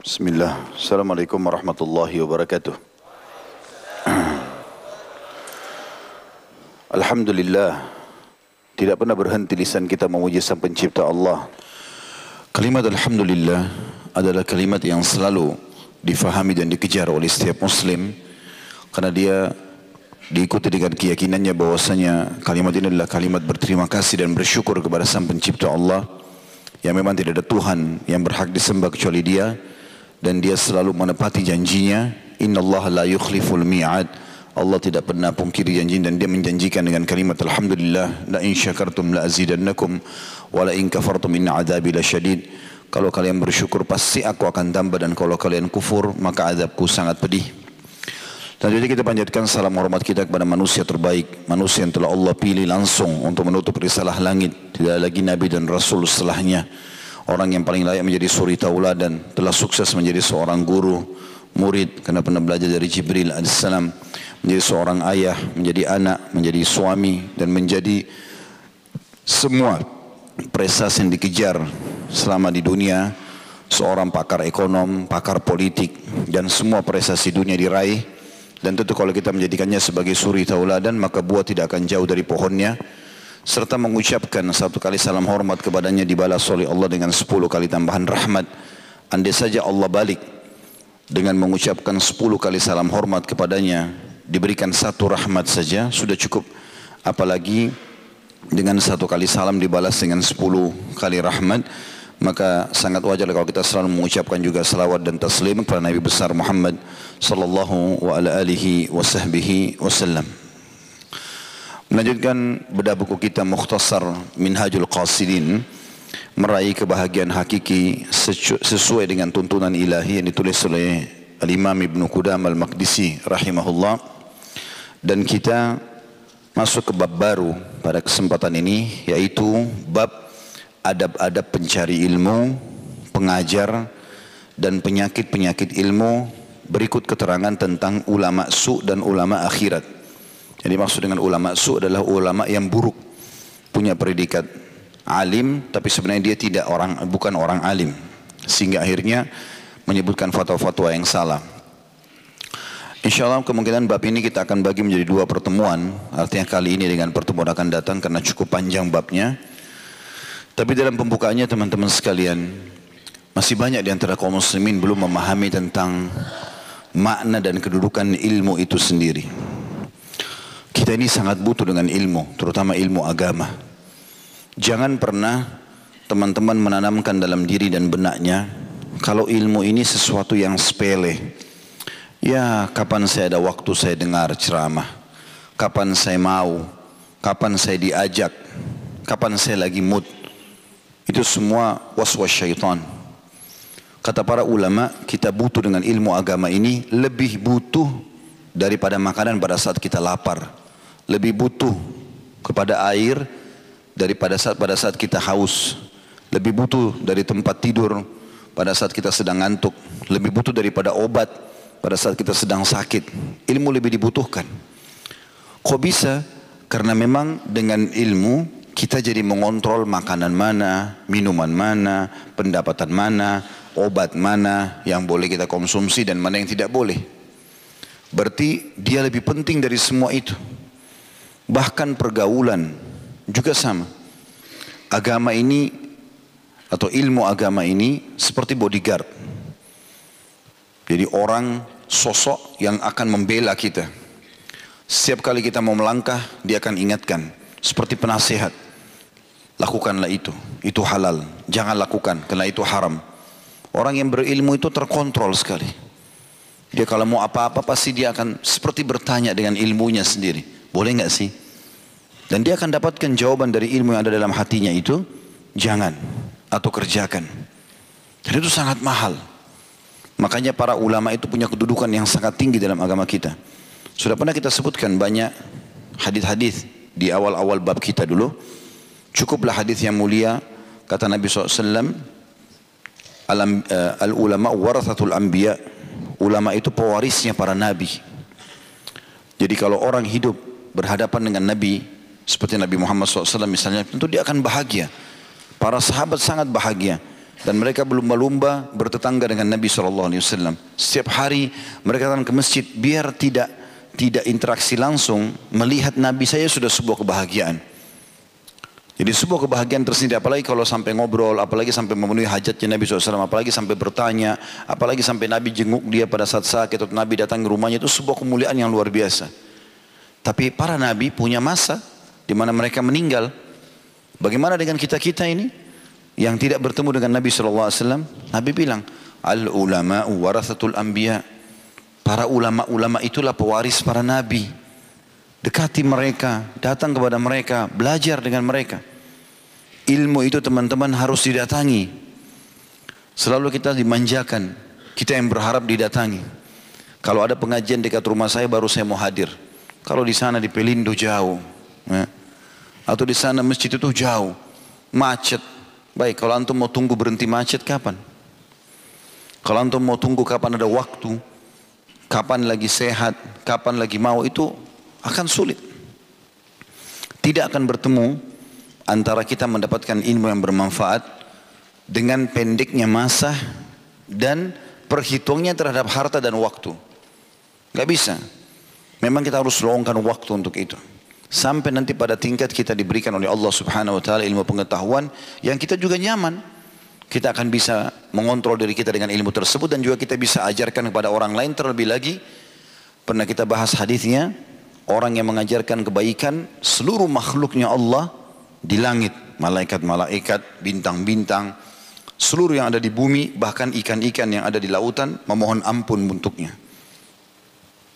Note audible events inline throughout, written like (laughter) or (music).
Bismillah. Assalamualaikum warahmatullahi wabarakatuh. (clears throat) Alhamdulillah. Tidak pernah berhenti lisan kita memuji sang pencipta Allah. Kalimat Alhamdulillah adalah kalimat yang selalu difahami dan dikejar oleh setiap muslim. Karena dia diikuti dengan keyakinannya bahwasanya kalimat ini adalah kalimat berterima kasih dan bersyukur kepada sang pencipta Allah. Yang memang tidak ada Tuhan yang berhak disembah kecuali dia dan dia selalu menepati janjinya innallaha la yukhliful mi'ad. Allah tidak pernah pungkiri janji dan dia menjanjikan dengan kalimat alhamdulillah la in syakartum la azidannakum wa la in kafartum inna adzabi lasyadid kalau kalian bersyukur pasti aku akan tambah dan kalau kalian kufur maka azabku sangat pedih. Dan jadi kita panjatkan salam hormat kita kepada manusia terbaik manusia yang telah Allah pilih langsung untuk menutup risalah langit. Tidak lagi nabi dan rasul setelahnya orang yang paling layak menjadi suri tauladan telah sukses menjadi seorang guru murid. Karena pernah belajar dari Jibril alaihissalam menjadi seorang ayah menjadi anak menjadi suami dan menjadi semua prestasi yang dikejar selama di dunia. Seorang pakar ekonom, pakar politik dan semua prestasi dunia diraih. Dan tentu kalau kita menjadikannya sebagai suri tauladan maka buah tidak akan jauh dari pohonnya serta mengucapkan satu kali salam hormat kepadanya dibalas oleh Allah dengan sepuluh kali tambahan rahmat. Andai saja Allah balik dengan mengucapkan sepuluh kali salam hormat kepadanya diberikan satu rahmat saja sudah cukup apalagi dengan satu kali salam dibalas dengan sepuluh kali rahmat maka sangat wajar kalau kita selalu mengucapkan juga salawat dan taslim kepada Nabi besar Muhammad sallallahu wa ala wa wasallam. Melanjutkan bedah buku kita Mukhtasar Minhajul Qasidin meraih kebahagiaan hakiki sesuai dengan tuntunan ilahi yang ditulis oleh Al-Imam Ibn Qudam Al-Maqdisi rahimahullah dan kita masuk ke bab baru pada kesempatan ini yaitu bab adab-adab pencari ilmu, pengajar dan penyakit-penyakit ilmu berikut keterangan tentang ulama su dan ulama akhirat. Jadi maksud dengan ulama su adalah ulama yang buruk, punya predikat alim, tapi sebenarnya dia tidak orang, bukan orang alim, sehingga akhirnya menyebutkan fatwa-fatwa yang salah. Insya Allah kemungkinan bab ini kita akan bagi menjadi dua pertemuan. Artinya kali ini dengan pertemuan akan datang karena cukup panjang babnya. Tapi dalam pembukaannya teman-teman sekalian, masih banyak di antara kaum muslimin belum memahami tentang makna dan kedudukan ilmu itu sendiri. Kita ini sangat butuh dengan ilmu, terutama ilmu agama. Jangan pernah teman-teman menanamkan dalam diri dan benaknya kalau ilmu ini sesuatu yang sepele. Ya, kapan saya ada waktu saya dengar ceramah? Kapan saya mau? Kapan saya diajak? Kapan saya lagi mood? Itu semua waswas syaitan. Kata para ulama, kita butuh dengan ilmu agama ini lebih butuh daripada makanan pada saat kita lapar lebih butuh kepada air daripada saat pada saat kita haus. Lebih butuh dari tempat tidur pada saat kita sedang ngantuk. Lebih butuh daripada obat pada saat kita sedang sakit. Ilmu lebih dibutuhkan. Kok bisa? Karena memang dengan ilmu kita jadi mengontrol makanan mana, minuman mana, pendapatan mana, obat mana yang boleh kita konsumsi dan mana yang tidak boleh. Berarti dia lebih penting dari semua itu. Bahkan pergaulan juga sama. Agama ini atau ilmu agama ini seperti bodyguard. Jadi orang sosok yang akan membela kita. Setiap kali kita mau melangkah, dia akan ingatkan. Seperti penasehat. Lakukanlah itu. Itu halal. Jangan lakukan karena itu haram. Orang yang berilmu itu terkontrol sekali. Dia kalau mau apa-apa pasti dia akan seperti bertanya dengan ilmunya sendiri. Boleh nggak sih? Dan dia akan dapatkan jawaban dari ilmu yang ada dalam hatinya itu, jangan atau kerjakan. Dan itu sangat mahal. Makanya para ulama itu punya kedudukan yang sangat tinggi dalam agama kita. Sudah pernah kita sebutkan banyak hadis-hadis di awal-awal bab kita dulu. Cukuplah hadis yang mulia kata Nabi SAW Al-ulama warathatul anbiya Ulama itu pewarisnya para nabi Jadi kalau orang hidup berhadapan dengan Nabi seperti Nabi Muhammad SAW misalnya tentu dia akan bahagia. Para sahabat sangat bahagia. dan mereka berlumba-lumba bertetangga dengan Nabi SAW. Setiap hari mereka datang ke masjid biar tidak tidak interaksi langsung melihat Nabi saya sudah sebuah kebahagiaan. Jadi sebuah kebahagiaan tersendiri apalagi kalau sampai ngobrol, apalagi sampai memenuhi hajatnya Nabi SAW, apalagi sampai bertanya, apalagi sampai Nabi jenguk dia pada saat sakit atau Nabi datang ke rumahnya itu sebuah kemuliaan yang luar biasa. Tapi para Nabi punya masa di mana mereka meninggal. Bagaimana dengan kita-kita ini? yang tidak bertemu dengan Nabi SAW, Nabi bilang, al ulama warathatul anbiya. Para ulama-ulama itulah pewaris para nabi. Dekati mereka, datang kepada mereka, belajar dengan mereka. Ilmu itu teman-teman harus didatangi. Selalu kita dimanjakan, kita yang berharap didatangi. Kalau ada pengajian dekat rumah saya baru saya mau hadir. Kalau di sana di Pelindo jauh, ya. Atau di sana masjid itu jauh, macet, Baik, kalau antum mau tunggu berhenti macet kapan? Kalau antum mau tunggu kapan ada waktu, kapan lagi sehat, kapan lagi mau itu akan sulit. Tidak akan bertemu antara kita mendapatkan ilmu yang bermanfaat dengan pendeknya masa dan perhitungnya terhadap harta dan waktu. Gak bisa. Memang kita harus luangkan waktu untuk itu. Sampai nanti pada tingkat kita diberikan oleh Allah subhanahu wa ta'ala ilmu pengetahuan yang kita juga nyaman. Kita akan bisa mengontrol diri kita dengan ilmu tersebut dan juga kita bisa ajarkan kepada orang lain terlebih lagi. Pernah kita bahas hadisnya orang yang mengajarkan kebaikan seluruh makhluknya Allah di langit. Malaikat-malaikat, bintang-bintang, seluruh yang ada di bumi, bahkan ikan-ikan yang ada di lautan memohon ampun untuknya.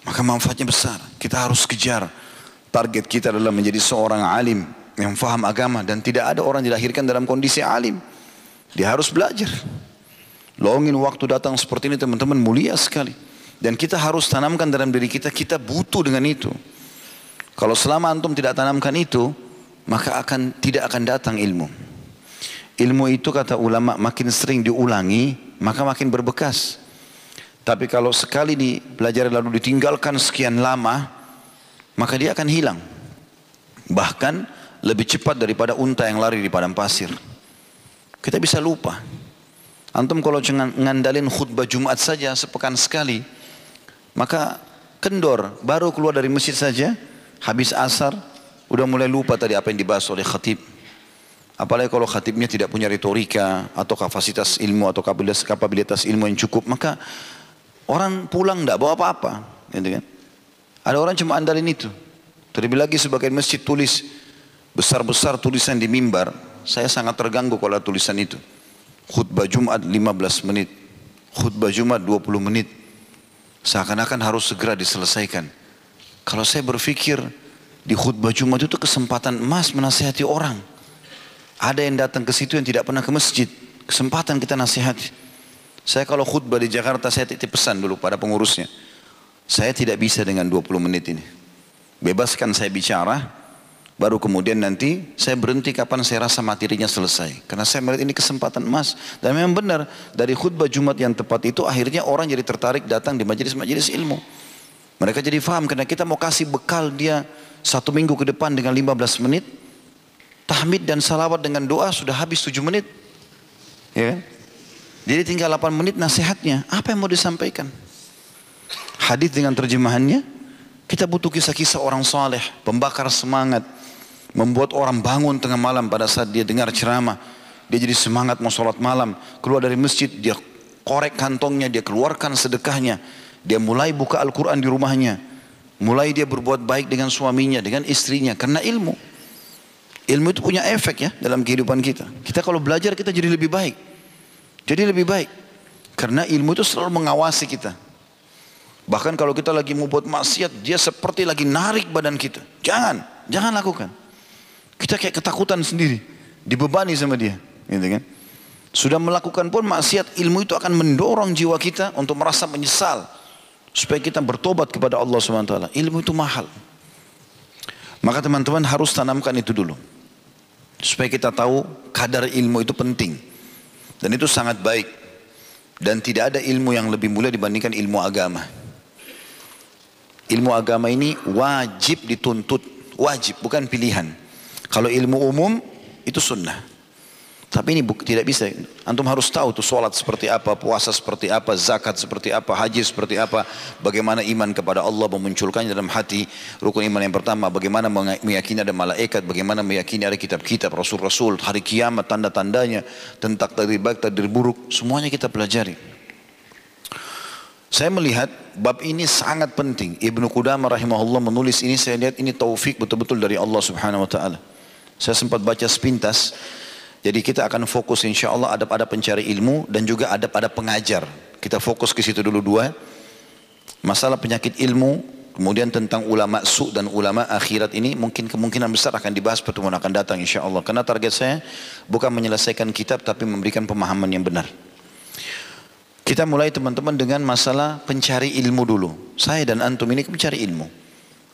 Maka manfaatnya besar. Kita harus kejar Target kita adalah menjadi seorang alim yang faham agama dan tidak ada orang dilahirkan dalam kondisi alim. Dia harus belajar. Longin waktu datang seperti ini teman-teman mulia sekali. Dan kita harus tanamkan dalam diri kita, kita butuh dengan itu. Kalau selama antum tidak tanamkan itu, maka akan tidak akan datang ilmu. Ilmu itu kata ulama makin sering diulangi, maka makin berbekas. Tapi kalau sekali dipelajari lalu ditinggalkan sekian lama, maka dia akan hilang. Bahkan lebih cepat daripada unta yang lari di padang pasir. Kita bisa lupa. Antum kalau ngandalin khutbah Jumat saja sepekan sekali, maka kendor, baru keluar dari masjid saja, habis asar, udah mulai lupa tadi apa yang dibahas oleh khatib. Apalagi kalau khatibnya tidak punya retorika atau kapasitas ilmu atau kapabilitas, kapabilitas ilmu yang cukup, maka orang pulang tidak bawa apa-apa. Gitu kan? Ada orang cuma andalin itu. Terlebih lagi sebagai masjid tulis besar-besar tulisan di mimbar. Saya sangat terganggu kalau tulisan itu. Khutbah Jumat 15 menit. Khutbah Jumat 20 menit. Seakan-akan harus segera diselesaikan. Kalau saya berpikir di khutbah Jumat itu kesempatan emas menasihati orang. Ada yang datang ke situ yang tidak pernah ke masjid. Kesempatan kita nasihati. Saya kalau khutbah di Jakarta saya titip pesan dulu pada pengurusnya. Saya tidak bisa dengan 20 menit ini. Bebaskan saya bicara, baru kemudian nanti saya berhenti kapan saya rasa materinya selesai. Karena saya melihat ini kesempatan emas. Dan memang benar, dari khutbah Jumat yang tepat itu akhirnya orang jadi tertarik datang di majelis-majelis ilmu. Mereka jadi faham karena kita mau kasih bekal dia satu minggu ke depan dengan 15 menit. Tahmid dan salawat dengan doa sudah habis 7 menit. Ya. Kan? Jadi tinggal 8 menit nasihatnya. Apa yang mau disampaikan? Hadis dengan terjemahannya, kita butuh kisah-kisah orang saleh, pembakar semangat, membuat orang bangun tengah malam pada saat dia dengar ceramah. Dia jadi semangat mau sholat malam, keluar dari masjid, dia korek kantongnya, dia keluarkan sedekahnya. Dia mulai buka Al-Quran di rumahnya. Mulai dia berbuat baik dengan suaminya, dengan istrinya, karena ilmu. Ilmu itu punya efek ya dalam kehidupan kita. Kita kalau belajar kita jadi lebih baik. Jadi lebih baik. Karena ilmu itu selalu mengawasi kita. Bahkan kalau kita lagi mau buat maksiat, dia seperti lagi narik badan kita. Jangan, jangan lakukan. Kita kayak ketakutan sendiri, dibebani sama dia, gitu kan? Sudah melakukan pun maksiat, ilmu itu akan mendorong jiwa kita untuk merasa menyesal supaya kita bertobat kepada Allah SWT. Ilmu itu mahal. Maka teman-teman harus tanamkan itu dulu. Supaya kita tahu kadar ilmu itu penting. Dan itu sangat baik. Dan tidak ada ilmu yang lebih mulia dibandingkan ilmu agama. Ilmu agama ini wajib dituntut, wajib bukan pilihan. Kalau ilmu umum itu sunnah. Tapi ini tidak bisa. Antum harus tahu tuh sholat seperti apa, puasa seperti apa, zakat seperti apa, haji seperti apa, bagaimana iman kepada Allah memunculkannya dalam hati. Rukun iman yang pertama, bagaimana meyakini ada malaikat, bagaimana meyakini ada kitab-kitab, rasul-rasul, hari kiamat, tanda-tandanya, tentang takdir baik, takdir buruk, semuanya kita pelajari. Saya melihat bab ini sangat penting. Ibnu Qudamah rahimahullah menulis ini, saya lihat ini taufik betul-betul dari Allah subhanahu wa ta'ala. Saya sempat baca sepintas, jadi kita akan fokus insya Allah ada pada pencari ilmu dan juga ada pada pengajar. Kita fokus ke situ dulu dua. Masalah penyakit ilmu, kemudian tentang ulama su dan ulama akhirat ini mungkin kemungkinan besar akan dibahas pertemuan akan datang insya Allah. Karena target saya bukan menyelesaikan kitab tapi memberikan pemahaman yang benar. Kita mulai teman-teman dengan masalah pencari ilmu dulu. Saya dan antum ini pencari ilmu.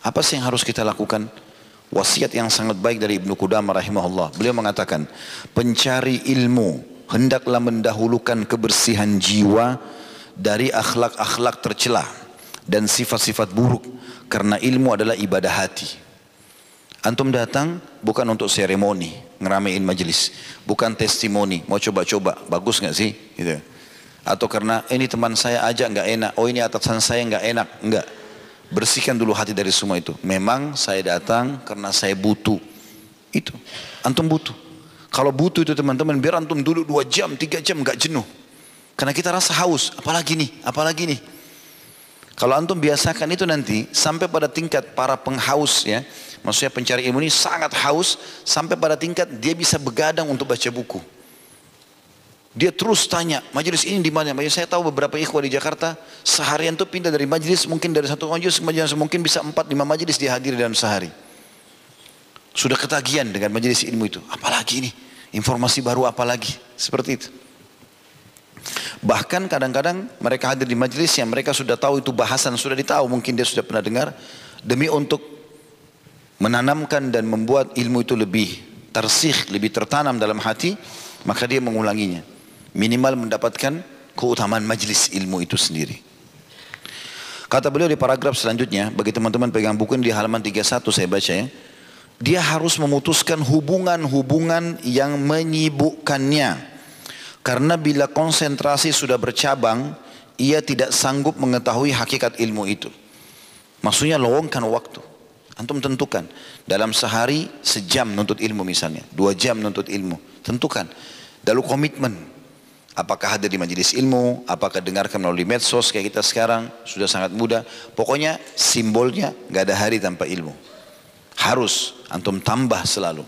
Apa sih yang harus kita lakukan? wasiat yang sangat baik dari Ibnu Qudamah rahimahullah. Beliau mengatakan, pencari ilmu hendaklah mendahulukan kebersihan jiwa dari akhlak-akhlak tercela dan sifat-sifat buruk karena ilmu adalah ibadah hati. Antum datang bukan untuk seremoni, ngeramein majelis, bukan testimoni, mau coba-coba, bagus nggak sih? Gitu. Atau karena ini teman saya ajak nggak enak, oh ini atasan saya nggak enak, enggak. Bersihkan dulu hati dari semua itu. Memang saya datang karena saya butuh. Itu. Antum butuh. Kalau butuh itu teman-teman, biar antum dulu dua jam, tiga jam nggak jenuh. Karena kita rasa haus. Apalagi nih, apalagi nih. Kalau antum biasakan itu nanti sampai pada tingkat para penghaus ya, maksudnya pencari ilmu ini sangat haus sampai pada tingkat dia bisa begadang untuk baca buku. Dia terus tanya, majelis ini di mana? Majelis saya tahu beberapa ikhwah di Jakarta seharian tuh pindah dari majelis mungkin dari satu majelis ke majelis mungkin bisa empat lima majelis dia hadir dalam sehari. Sudah ketagihan dengan majelis ilmu itu. Apalagi ini informasi baru apalagi seperti itu. Bahkan kadang-kadang mereka hadir di majelis yang mereka sudah tahu itu bahasan sudah ditahu mungkin dia sudah pernah dengar demi untuk menanamkan dan membuat ilmu itu lebih tersih, lebih tertanam dalam hati, maka dia mengulanginya minimal mendapatkan keutamaan majlis ilmu itu sendiri. Kata beliau di paragraf selanjutnya, bagi teman-teman pegang buku ini di halaman 31 saya baca ya. Dia harus memutuskan hubungan-hubungan yang menyibukkannya. Karena bila konsentrasi sudah bercabang, ia tidak sanggup mengetahui hakikat ilmu itu. Maksudnya lowongkan waktu. Antum tentukan. Dalam sehari sejam nuntut ilmu misalnya. Dua jam nuntut ilmu. Tentukan. Lalu komitmen. Apakah hadir di majelis ilmu, apakah dengarkan melalui medsos kayak kita sekarang, sudah sangat mudah. Pokoknya simbolnya gak ada hari tanpa ilmu. Harus antum tambah selalu.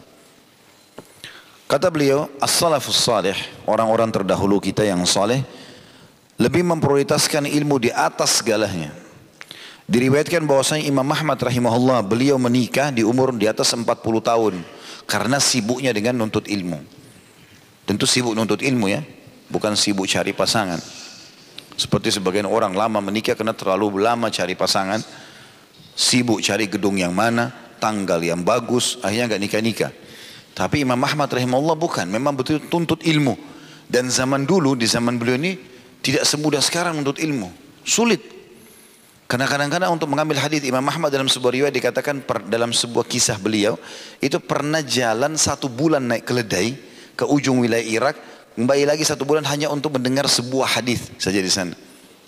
Kata beliau, as-salafus salih, orang-orang terdahulu kita yang saleh lebih memprioritaskan ilmu di atas segalanya. Diriwayatkan bahwasanya Imam Ahmad rahimahullah beliau menikah di umur di atas 40 tahun karena sibuknya dengan nuntut ilmu. Tentu sibuk nuntut ilmu ya, bukan sibuk cari pasangan. Seperti sebagian orang lama menikah karena terlalu lama cari pasangan, sibuk cari gedung yang mana, tanggal yang bagus, akhirnya nggak nikah-nikah. Tapi Imam Ahmad rahimahullah bukan, memang betul tuntut ilmu. Dan zaman dulu, di zaman beliau ini, tidak semudah sekarang untuk ilmu. Sulit. Karena kadang-kadang untuk mengambil hadis Imam Ahmad dalam sebuah riwayat dikatakan per, dalam sebuah kisah beliau, itu pernah jalan satu bulan naik keledai ke ujung wilayah Irak, Kembali lagi satu bulan hanya untuk mendengar sebuah hadis saja di sana.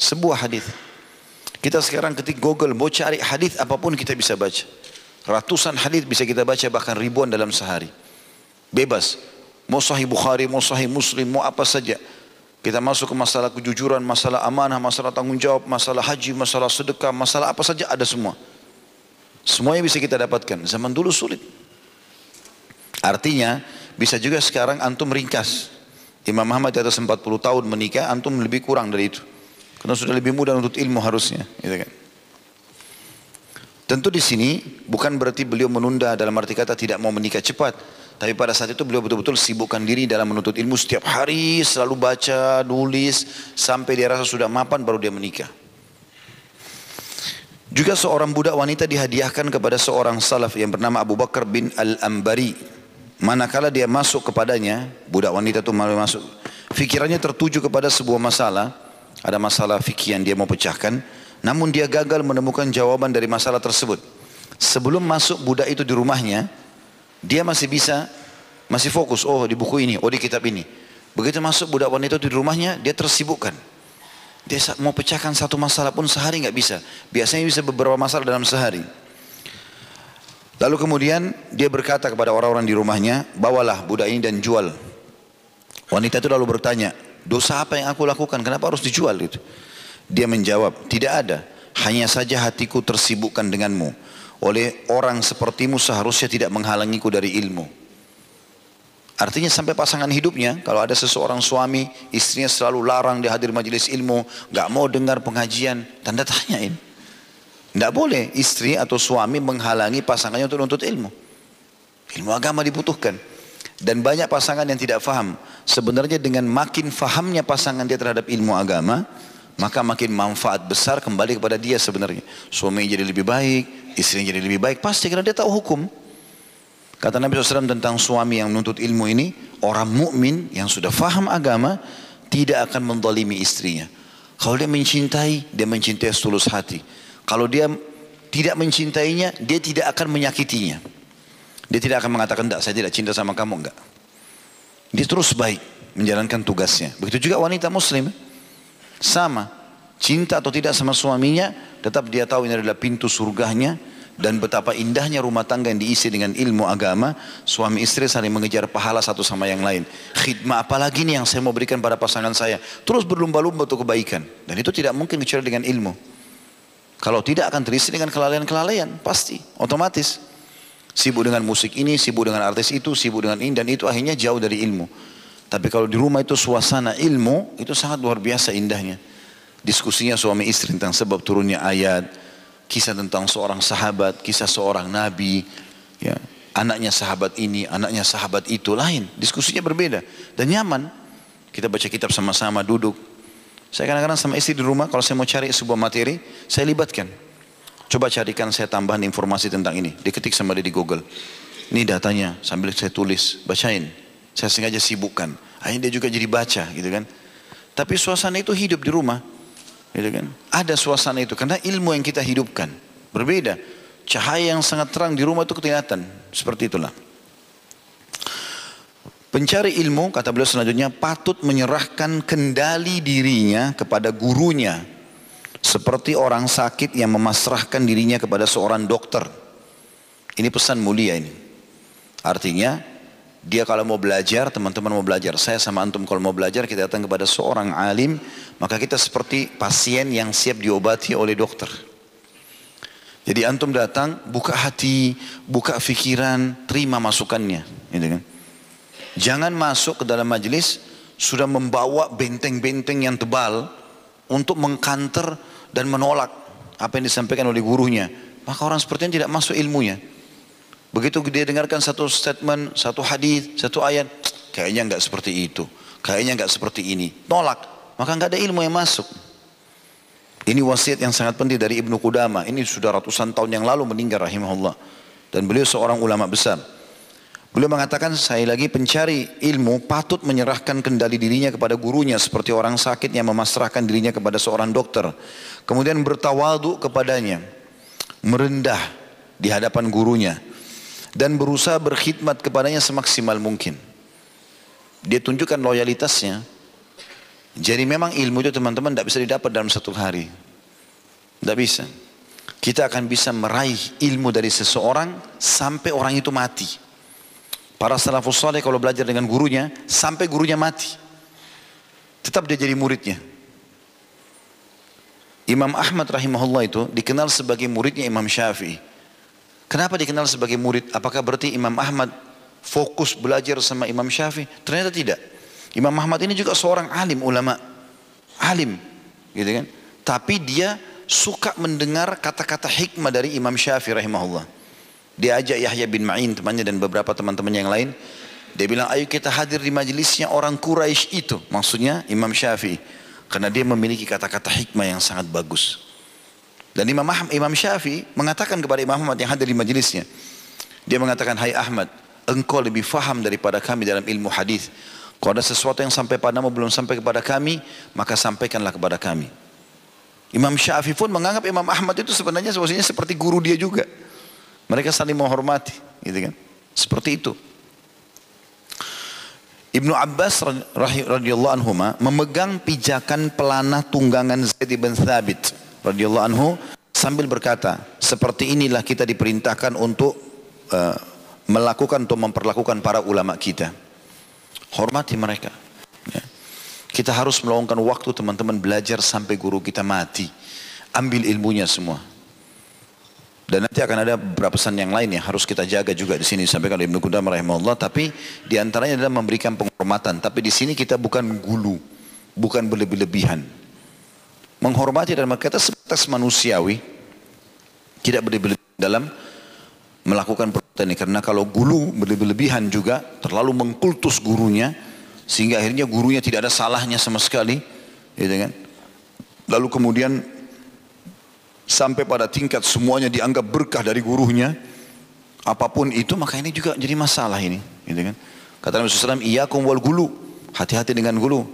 Sebuah hadis. Kita sekarang ketik Google mau cari hadis apa pun kita bisa baca. Ratusan hadis bisa kita baca bahkan ribuan dalam sehari. Bebas. Mau sahih Bukhari, mau sahih Muslim, mau apa saja. Kita masuk ke masalah kejujuran, masalah amanah, masalah tanggung jawab, masalah haji, masalah sedekah, masalah apa saja ada semua. Semuanya bisa kita dapatkan. Zaman dulu sulit. Artinya bisa juga sekarang antum ringkas. Imam Muhammad di atas 40 tahun menikah, antum lebih kurang dari itu. Karena sudah lebih mudah untuk ilmu harusnya. Gitu kan. Tentu di sini bukan berarti beliau menunda dalam arti kata tidak mau menikah cepat. Tapi pada saat itu beliau betul-betul sibukkan diri dalam menuntut ilmu setiap hari, selalu baca, nulis, sampai dia rasa sudah mapan baru dia menikah. Juga seorang budak wanita dihadiahkan kepada seorang salaf yang bernama Abu Bakar bin Al-Ambari Manakala dia masuk kepadanya, budak wanita itu malu masuk, fikirannya tertuju kepada sebuah masalah, ada masalah fikih yang dia mau pecahkan, namun dia gagal menemukan jawaban dari masalah tersebut. Sebelum masuk budak itu di rumahnya, dia masih bisa Masih fokus, oh di buku ini, oh di kitab ini. Begitu masuk budak wanita itu di rumahnya, dia tersibukkan. Dia mau pecahkan satu masalah pun sehari nggak bisa. Biasanya bisa beberapa masalah dalam sehari. Lalu kemudian dia berkata kepada orang-orang di rumahnya, bawalah budak ini dan jual. Wanita itu lalu bertanya, dosa apa yang aku lakukan? Kenapa harus dijual itu? Dia menjawab, tidak ada. Hanya saja hatiku tersibukkan denganmu. Oleh orang sepertimu seharusnya tidak menghalangiku dari ilmu. Artinya sampai pasangan hidupnya, kalau ada seseorang suami, istrinya selalu larang di hadir majelis ilmu, nggak mau dengar pengajian, tanda tanyain. Tidak boleh istri atau suami menghalangi pasangannya untuk menuntut ilmu. Ilmu agama dibutuhkan. Dan banyak pasangan yang tidak faham. Sebenarnya dengan makin fahamnya pasangan dia terhadap ilmu agama, maka makin manfaat besar kembali kepada dia sebenarnya. Suami jadi lebih baik, istrinya jadi lebih baik, pasti karena dia tahu hukum. Kata Nabi SAW tentang suami yang menuntut ilmu ini, orang mukmin yang sudah faham agama tidak akan mendolimi istrinya. Kalau dia mencintai, dia mencintai setulus hati. Kalau dia tidak mencintainya, dia tidak akan menyakitinya. Dia tidak akan mengatakan, tidak, saya tidak cinta sama kamu, enggak. Dia terus baik menjalankan tugasnya. Begitu juga wanita muslim. Sama, cinta atau tidak sama suaminya, tetap dia tahu ini adalah pintu surganya, dan betapa indahnya rumah tangga yang diisi dengan ilmu agama suami istri saling mengejar pahala satu sama yang lain khidmah apalagi nih yang saya mau berikan pada pasangan saya terus berlumba-lumba untuk kebaikan dan itu tidak mungkin kecuali dengan ilmu kalau tidak akan terisi dengan kelalaian-kelalaian pasti otomatis sibuk dengan musik ini sibuk dengan artis itu sibuk dengan ini dan itu akhirnya jauh dari ilmu tapi kalau di rumah itu suasana ilmu itu sangat luar biasa indahnya diskusinya suami istri tentang sebab turunnya ayat kisah tentang seorang sahabat, kisah seorang nabi, ya, anaknya sahabat ini, anaknya sahabat itu lain, diskusinya berbeda dan nyaman. Kita baca kitab sama-sama, duduk. Saya kadang-kadang sama istri di rumah, kalau saya mau cari sebuah materi, saya libatkan. Coba carikan saya tambahan informasi tentang ini. Diketik sama dia di Google. Ini datanya, sambil saya tulis, bacain. Saya sengaja sibukkan. Akhirnya dia juga jadi baca gitu kan. Tapi suasana itu hidup di rumah. Gitu kan? Ada suasana itu karena ilmu yang kita hidupkan berbeda. Cahaya yang sangat terang di rumah itu kelihatan. Seperti itulah. Pencari ilmu, kata beliau selanjutnya, patut menyerahkan kendali dirinya kepada gurunya. Seperti orang sakit yang memasrahkan dirinya kepada seorang dokter. Ini pesan mulia ini. Artinya, dia kalau mau belajar, teman-teman mau belajar. Saya sama antum kalau mau belajar, kita datang kepada seorang alim, maka kita seperti pasien yang siap diobati oleh dokter. Jadi antum datang, buka hati, buka pikiran, terima masukannya. Gitu kan? Jangan masuk ke dalam majelis sudah membawa benteng-benteng yang tebal untuk mengkanter dan menolak apa yang disampaikan oleh gurunya. Maka orang seperti ini tidak masuk ilmunya. Begitu dia dengarkan satu statement, satu hadis, satu ayat, kayaknya nggak seperti itu, kayaknya nggak seperti ini, tolak, maka nggak ada ilmu yang masuk. Ini wasiat yang sangat penting dari Ibnu Qudama. Ini sudah ratusan tahun yang lalu meninggal rahimahullah. Dan beliau seorang ulama besar. Beliau mengatakan saya lagi pencari ilmu patut menyerahkan kendali dirinya kepada gurunya seperti orang sakit yang memasrahkan dirinya kepada seorang dokter. Kemudian bertawadu kepadanya. Merendah di hadapan gurunya dan berusaha berkhidmat kepadanya semaksimal mungkin. Dia tunjukkan loyalitasnya. Jadi memang ilmu itu teman-teman tidak bisa didapat dalam satu hari. Tidak bisa. Kita akan bisa meraih ilmu dari seseorang sampai orang itu mati. Para salafus saleh kalau belajar dengan gurunya sampai gurunya mati. Tetap dia jadi muridnya. Imam Ahmad rahimahullah itu dikenal sebagai muridnya Imam Syafi'i. Kenapa dikenal sebagai murid? Apakah berarti Imam Ahmad fokus belajar sama Imam Syafi'i? Ternyata tidak. Imam Ahmad ini juga seorang alim ulama. Alim, gitu kan? Tapi dia suka mendengar kata-kata hikmah dari Imam Syafi'i rahimahullah. Dia ajak Yahya bin Ma'in temannya dan beberapa teman-teman yang lain. Dia bilang ayo kita hadir di majelisnya orang Quraisy itu. Maksudnya Imam Syafi'i. Karena dia memiliki kata-kata hikmah yang sangat bagus. Dan Imam, Imam Syafi'i mengatakan kepada Imam Ahmad yang hadir di majelisnya. Dia mengatakan, Hai Ahmad, engkau lebih faham daripada kami dalam ilmu hadis. Kalau ada sesuatu yang sampai padamu belum sampai kepada kami, maka sampaikanlah kepada kami. Imam Syafi'i pun menganggap Imam Ahmad itu sebenarnya sebenarnya seperti guru dia juga. Mereka saling menghormati, gitu kan? Seperti itu. Ibnu Abbas radhiyallahu anhu memegang pijakan pelana tunggangan Zaid bin Thabit radhiyallahu anhu sambil berkata, seperti inilah kita diperintahkan untuk uh, melakukan atau memperlakukan para ulama kita. Hormati mereka. Ya. Kita harus meluangkan waktu teman-teman belajar sampai guru kita mati. Ambil ilmunya semua. Dan nanti akan ada beberapa pesan yang lain yang harus kita jaga juga di sini sampai kalau Ibnu Qudamah rahimahullah. Tapi di antaranya adalah memberikan penghormatan. Tapi di sini kita bukan gulu bukan berlebih-lebihan. Menghormati dan berkata sebatas manusiawi tidak berlebih-lebihan dalam melakukan perbuatan ini. Karena kalau gulu berlebih-lebihan juga terlalu mengkultus gurunya sehingga akhirnya gurunya tidak ada salahnya sama sekali gitu kan? Lalu kemudian sampai pada tingkat semuanya dianggap berkah dari gurunya apa pun itu maka ini juga jadi masalah ini gitu kan? Kata Nabi SAW iyakum wal gulu. Hati-hati dengan gulu.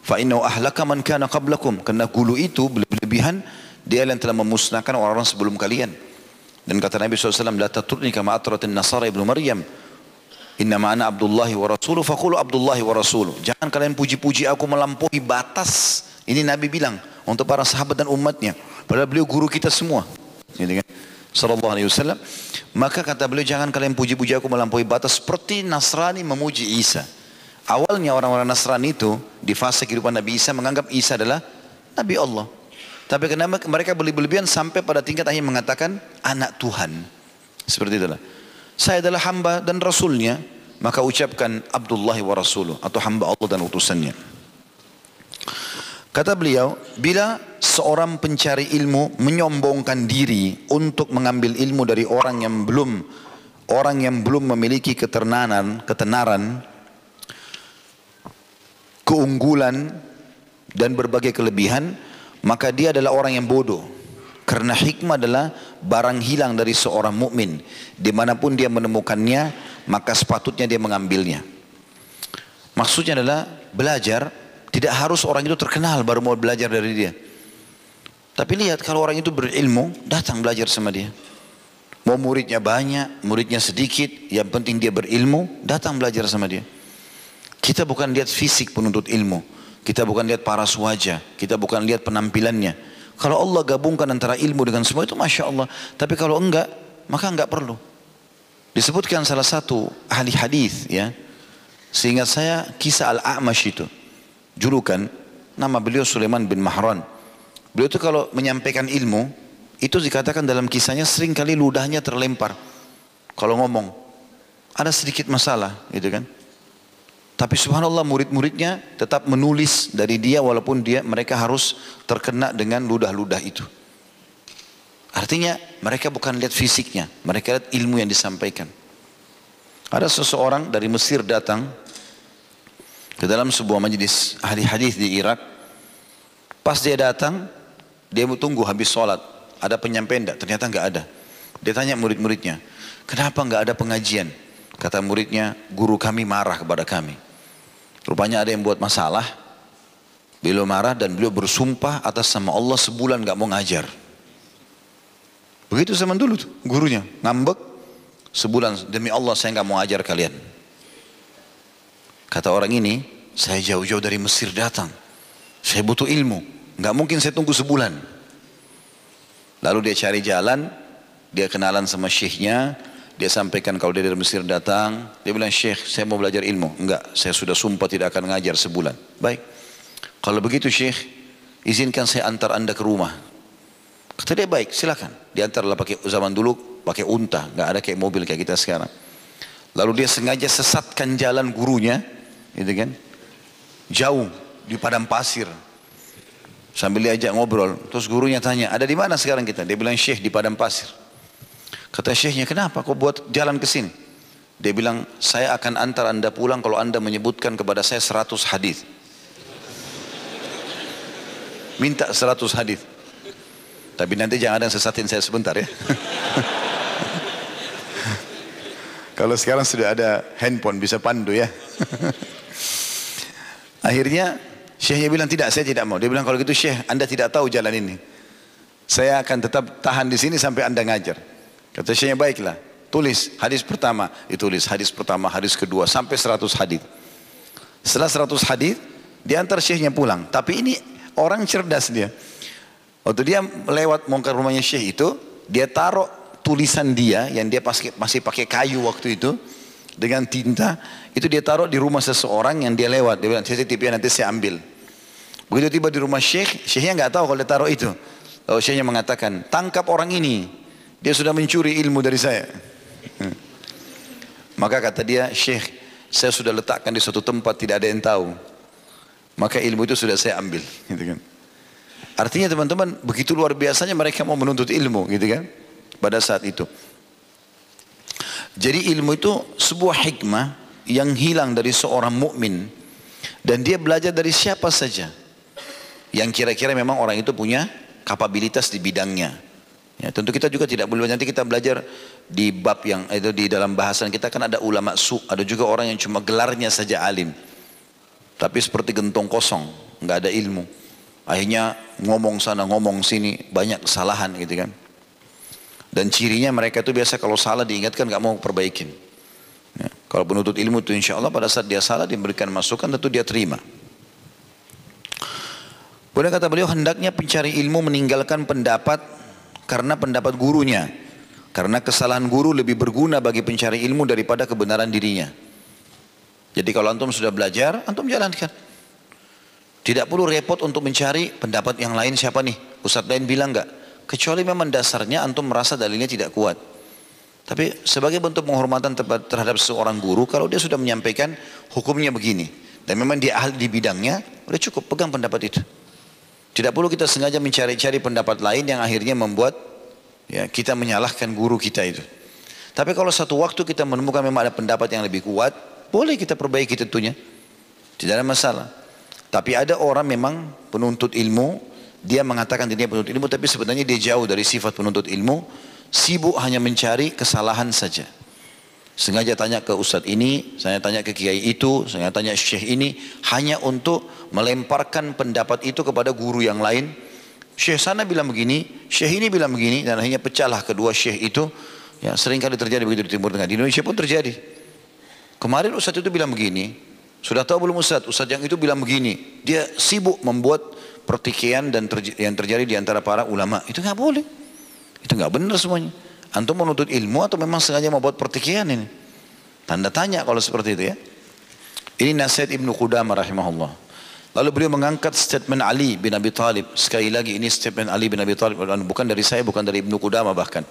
Fa innahu ahlaka man kana qablakum. Karena gulu itu berlebihan dia yang telah memusnahkan orang-orang sebelum kalian. Dan kata Nabi SAW la taturni kama atratin nasara ibnu maryam. Inna ma'ana Abdullahi wa Rasuluh Fakulu Abdullahi wa Rasuluh. Jangan kalian puji-puji aku melampaui batas. Ini Nabi bilang Untuk para sahabat dan umatnya Padahal beliau guru kita semua. Gitu kan? Sallallahu alaihi wasallam. Maka kata beliau jangan kalian puji-puji aku melampaui batas seperti Nasrani memuji Isa. Awalnya orang-orang Nasrani itu di fase kehidupan Nabi Isa menganggap Isa adalah Nabi Allah. Tapi kenapa mereka berlebihan sampai pada tingkat akhir mengatakan anak Tuhan. Seperti itulah. Saya adalah hamba dan rasulnya. Maka ucapkan Abdullahi wa Rasuluh. Atau hamba Allah dan utusannya. Kata beliau, bila seorang pencari ilmu menyombongkan diri untuk mengambil ilmu dari orang yang belum orang yang belum memiliki ketenaran, ketenaran, keunggulan dan berbagai kelebihan, maka dia adalah orang yang bodoh. Karena hikmah adalah barang hilang dari seorang mukmin. Di mana pun dia menemukannya, maka sepatutnya dia mengambilnya. Maksudnya adalah belajar tidak harus orang itu terkenal baru mau belajar dari dia. Tapi lihat kalau orang itu berilmu, datang belajar sama dia. Mau muridnya banyak, muridnya sedikit, yang penting dia berilmu, datang belajar sama dia. Kita bukan lihat fisik penuntut ilmu. Kita bukan lihat paras wajah. Kita bukan lihat penampilannya. Kalau Allah gabungkan antara ilmu dengan semua itu Masya Allah. Tapi kalau enggak, maka enggak perlu. Disebutkan salah satu ahli hadis ya. Sehingga saya kisah Al-A'mash itu julukan nama beliau Sulaiman bin Mahran. Beliau itu kalau menyampaikan ilmu itu dikatakan dalam kisahnya sering kali ludahnya terlempar. Kalau ngomong ada sedikit masalah gitu kan. Tapi subhanallah murid-muridnya tetap menulis dari dia walaupun dia mereka harus terkena dengan ludah-ludah itu. Artinya mereka bukan lihat fisiknya, mereka lihat ilmu yang disampaikan. Ada seseorang dari Mesir datang ke dalam sebuah majlis ahli hadis di Irak. Pas dia datang, dia tunggu habis sholat. Ada penyampaian enggak? Ternyata enggak ada. Dia tanya murid-muridnya, kenapa enggak ada pengajian? Kata muridnya, guru kami marah kepada kami. Rupanya ada yang buat masalah. Beliau marah dan beliau bersumpah atas sama Allah sebulan enggak mau ngajar. Begitu zaman dulu tuh, gurunya ngambek sebulan demi Allah saya enggak mau ajar kalian. Kata orang ini, saya jauh-jauh dari Mesir datang. Saya butuh ilmu. Nggak mungkin saya tunggu sebulan. Lalu dia cari jalan, dia kenalan sama syekhnya, dia sampaikan kalau dia dari Mesir datang, dia bilang, Syekh, saya mau belajar ilmu. Enggak, saya sudah sumpah tidak akan ngajar sebulan. Baik. Kalau begitu Syekh, izinkan saya antar anda ke rumah. Kata dia, baik, silakan. Diantarlah pakai zaman dulu, pakai unta. Nggak ada kayak mobil kayak kita sekarang. Lalu dia sengaja sesatkan jalan gurunya, gitu kan jauh di padang pasir sambil diajak ngobrol terus gurunya tanya ada di mana sekarang kita? Dia bilang syekh di padang pasir. Kata syekhnya kenapa kau buat jalan ke sini? Dia bilang saya akan antar anda pulang kalau anda menyebutkan kepada saya 100 hadis. Minta 100 hadis. Tapi nanti jangan ada yang sesatin saya sebentar ya. (laughs) Kalau sekarang sudah ada handphone bisa pandu ya. (laughs) Akhirnya Syekhnya bilang tidak, saya tidak mau. Dia bilang kalau gitu Syekh, Anda tidak tahu jalan ini. Saya akan tetap tahan di sini sampai Anda ngajar. Kata Syekhnya baiklah, tulis hadis pertama, ditulis hadis pertama, hadis kedua sampai 100 hadis. Setelah 100 hadis, diantar syekhnya pulang. Tapi ini orang cerdas dia. Waktu dia lewat ke rumahnya syekh itu, dia taruh tulisan dia yang dia masih pakai kayu waktu itu dengan tinta, itu dia taruh di rumah seseorang yang dia lewat. Dia bilang, saya titip nanti saya ambil. Begitu tiba di rumah syekh, syekhnya nggak tahu kalau dia taruh itu. Lalu syekhnya mengatakan, tangkap orang ini. Dia sudah mencuri ilmu dari saya. Hmm. Maka kata dia, syekh, saya sudah letakkan di suatu tempat tidak ada yang tahu. Maka ilmu itu sudah saya ambil. (laughs) Gitu kan. Artinya teman-teman begitu luar biasanya mereka mau menuntut ilmu gitu kan. Pada saat itu. Jadi ilmu itu sebuah hikmah yang hilang dari seorang mukmin dan dia belajar dari siapa saja yang kira-kira memang orang itu punya kapabilitas di bidangnya. Ya, tentu kita juga tidak boleh nanti kita belajar di bab yang itu di dalam bahasan kita kan ada ulama su, ada juga orang yang cuma gelarnya saja alim. Tapi seperti gentong kosong, nggak ada ilmu. Akhirnya ngomong sana ngomong sini banyak kesalahan gitu kan. Dan cirinya mereka itu biasa kalau salah diingatkan nggak mau perbaikin. Ya, kalau penuntut ilmu itu insya Allah pada saat dia salah diberikan masukan tentu dia terima. Boleh kata beliau hendaknya pencari ilmu meninggalkan pendapat karena pendapat gurunya. Karena kesalahan guru lebih berguna bagi pencari ilmu daripada kebenaran dirinya. Jadi kalau antum sudah belajar, antum jalankan. Tidak perlu repot untuk mencari pendapat yang lain siapa nih. Ustadz lain bilang enggak. Kecuali memang dasarnya antum merasa dalilnya tidak kuat. Tapi sebagai bentuk penghormatan terhadap seorang guru, kalau dia sudah menyampaikan hukumnya begini. Dan memang dia ahli di bidangnya, udah cukup pegang pendapat itu. Tidak perlu kita sengaja mencari-cari pendapat lain yang akhirnya membuat ya, kita menyalahkan guru kita itu. Tapi kalau satu waktu kita menemukan memang ada pendapat yang lebih kuat, boleh kita perbaiki tentunya. Tidak ada masalah. Tapi ada orang memang penuntut ilmu, dia mengatakan dirinya penuntut ilmu, tapi sebenarnya dia jauh dari sifat penuntut ilmu, sibuk hanya mencari kesalahan saja. Sengaja tanya ke ustadz ini, saya tanya ke kiai itu, saya tanya syekh ini, hanya untuk melemparkan pendapat itu kepada guru yang lain. Syekh sana bilang begini, syekh ini bilang begini, dan akhirnya pecahlah kedua syekh itu. Ya, sering kali terjadi begitu di Timur Tengah. Di Indonesia pun terjadi. Kemarin Ustadz itu bilang begini, sudah tahu belum Ustadz? Ustadz yang itu bilang begini. Dia sibuk membuat pertikaian dan terj yang terjadi di antara para ulama. Itu nggak boleh. Itu nggak benar semuanya. Antum menuntut ilmu atau memang sengaja membuat pertikaian ini? Tanda tanya kalau seperti itu ya. Ini nasihat Ibnu Qudamah rahimahullah. Lalu beliau mengangkat statement Ali bin Abi Thalib. Sekali lagi ini statement Ali bin Abi Thalib. Bukan dari saya, bukan dari Ibnu Qudamah bahkan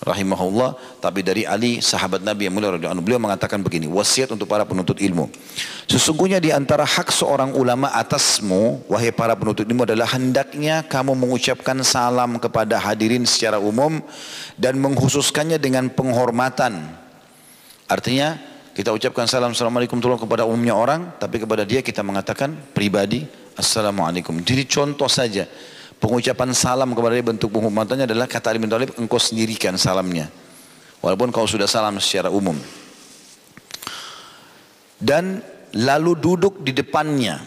rahimahullah tapi dari Ali sahabat Nabi yang mulia radhiyallahu beliau mengatakan begini wasiat untuk para penuntut ilmu. Sesungguhnya di antara hak seorang ulama atasmu wahai para penuntut ilmu adalah hendaknya kamu mengucapkan salam kepada hadirin secara umum dan menghususkannya dengan penghormatan. Artinya kita ucapkan salam assalamualaikum warahmatullahi kepada umumnya orang tapi kepada dia kita mengatakan pribadi assalamualaikum. Jadi contoh saja Pengucapan salam kepada dia bentuk penghormatannya adalah kata Ali bin Thalib engkau sendirikan salamnya. Walaupun kau sudah salam secara umum. Dan lalu duduk di depannya.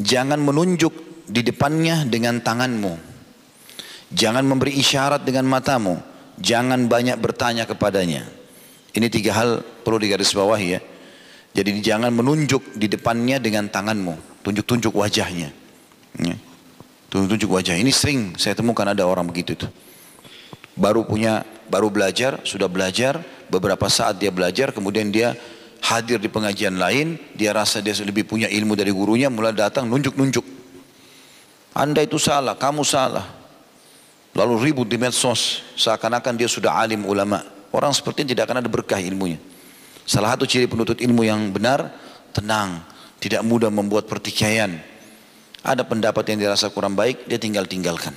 Jangan menunjuk di depannya dengan tanganmu. Jangan memberi isyarat dengan matamu. Jangan banyak bertanya kepadanya. Ini tiga hal perlu digarisbawahi ya. Jadi jangan menunjuk di depannya dengan tanganmu. Tunjuk-tunjuk wajahnya. Ya. Tunjuk wajah. Ini sering saya temukan ada orang begitu tuh. Baru punya, baru belajar, sudah belajar, beberapa saat dia belajar, kemudian dia hadir di pengajian lain, dia rasa dia lebih punya ilmu dari gurunya, mulai datang nunjuk-nunjuk. Anda itu salah, kamu salah. Lalu ribut di medsos, seakan-akan dia sudah alim ulama. Orang seperti ini tidak akan ada berkah ilmunya. Salah satu ciri penuntut ilmu yang benar, tenang, tidak mudah membuat pertikaian, ada pendapat yang dirasa kurang baik, dia tinggal tinggalkan.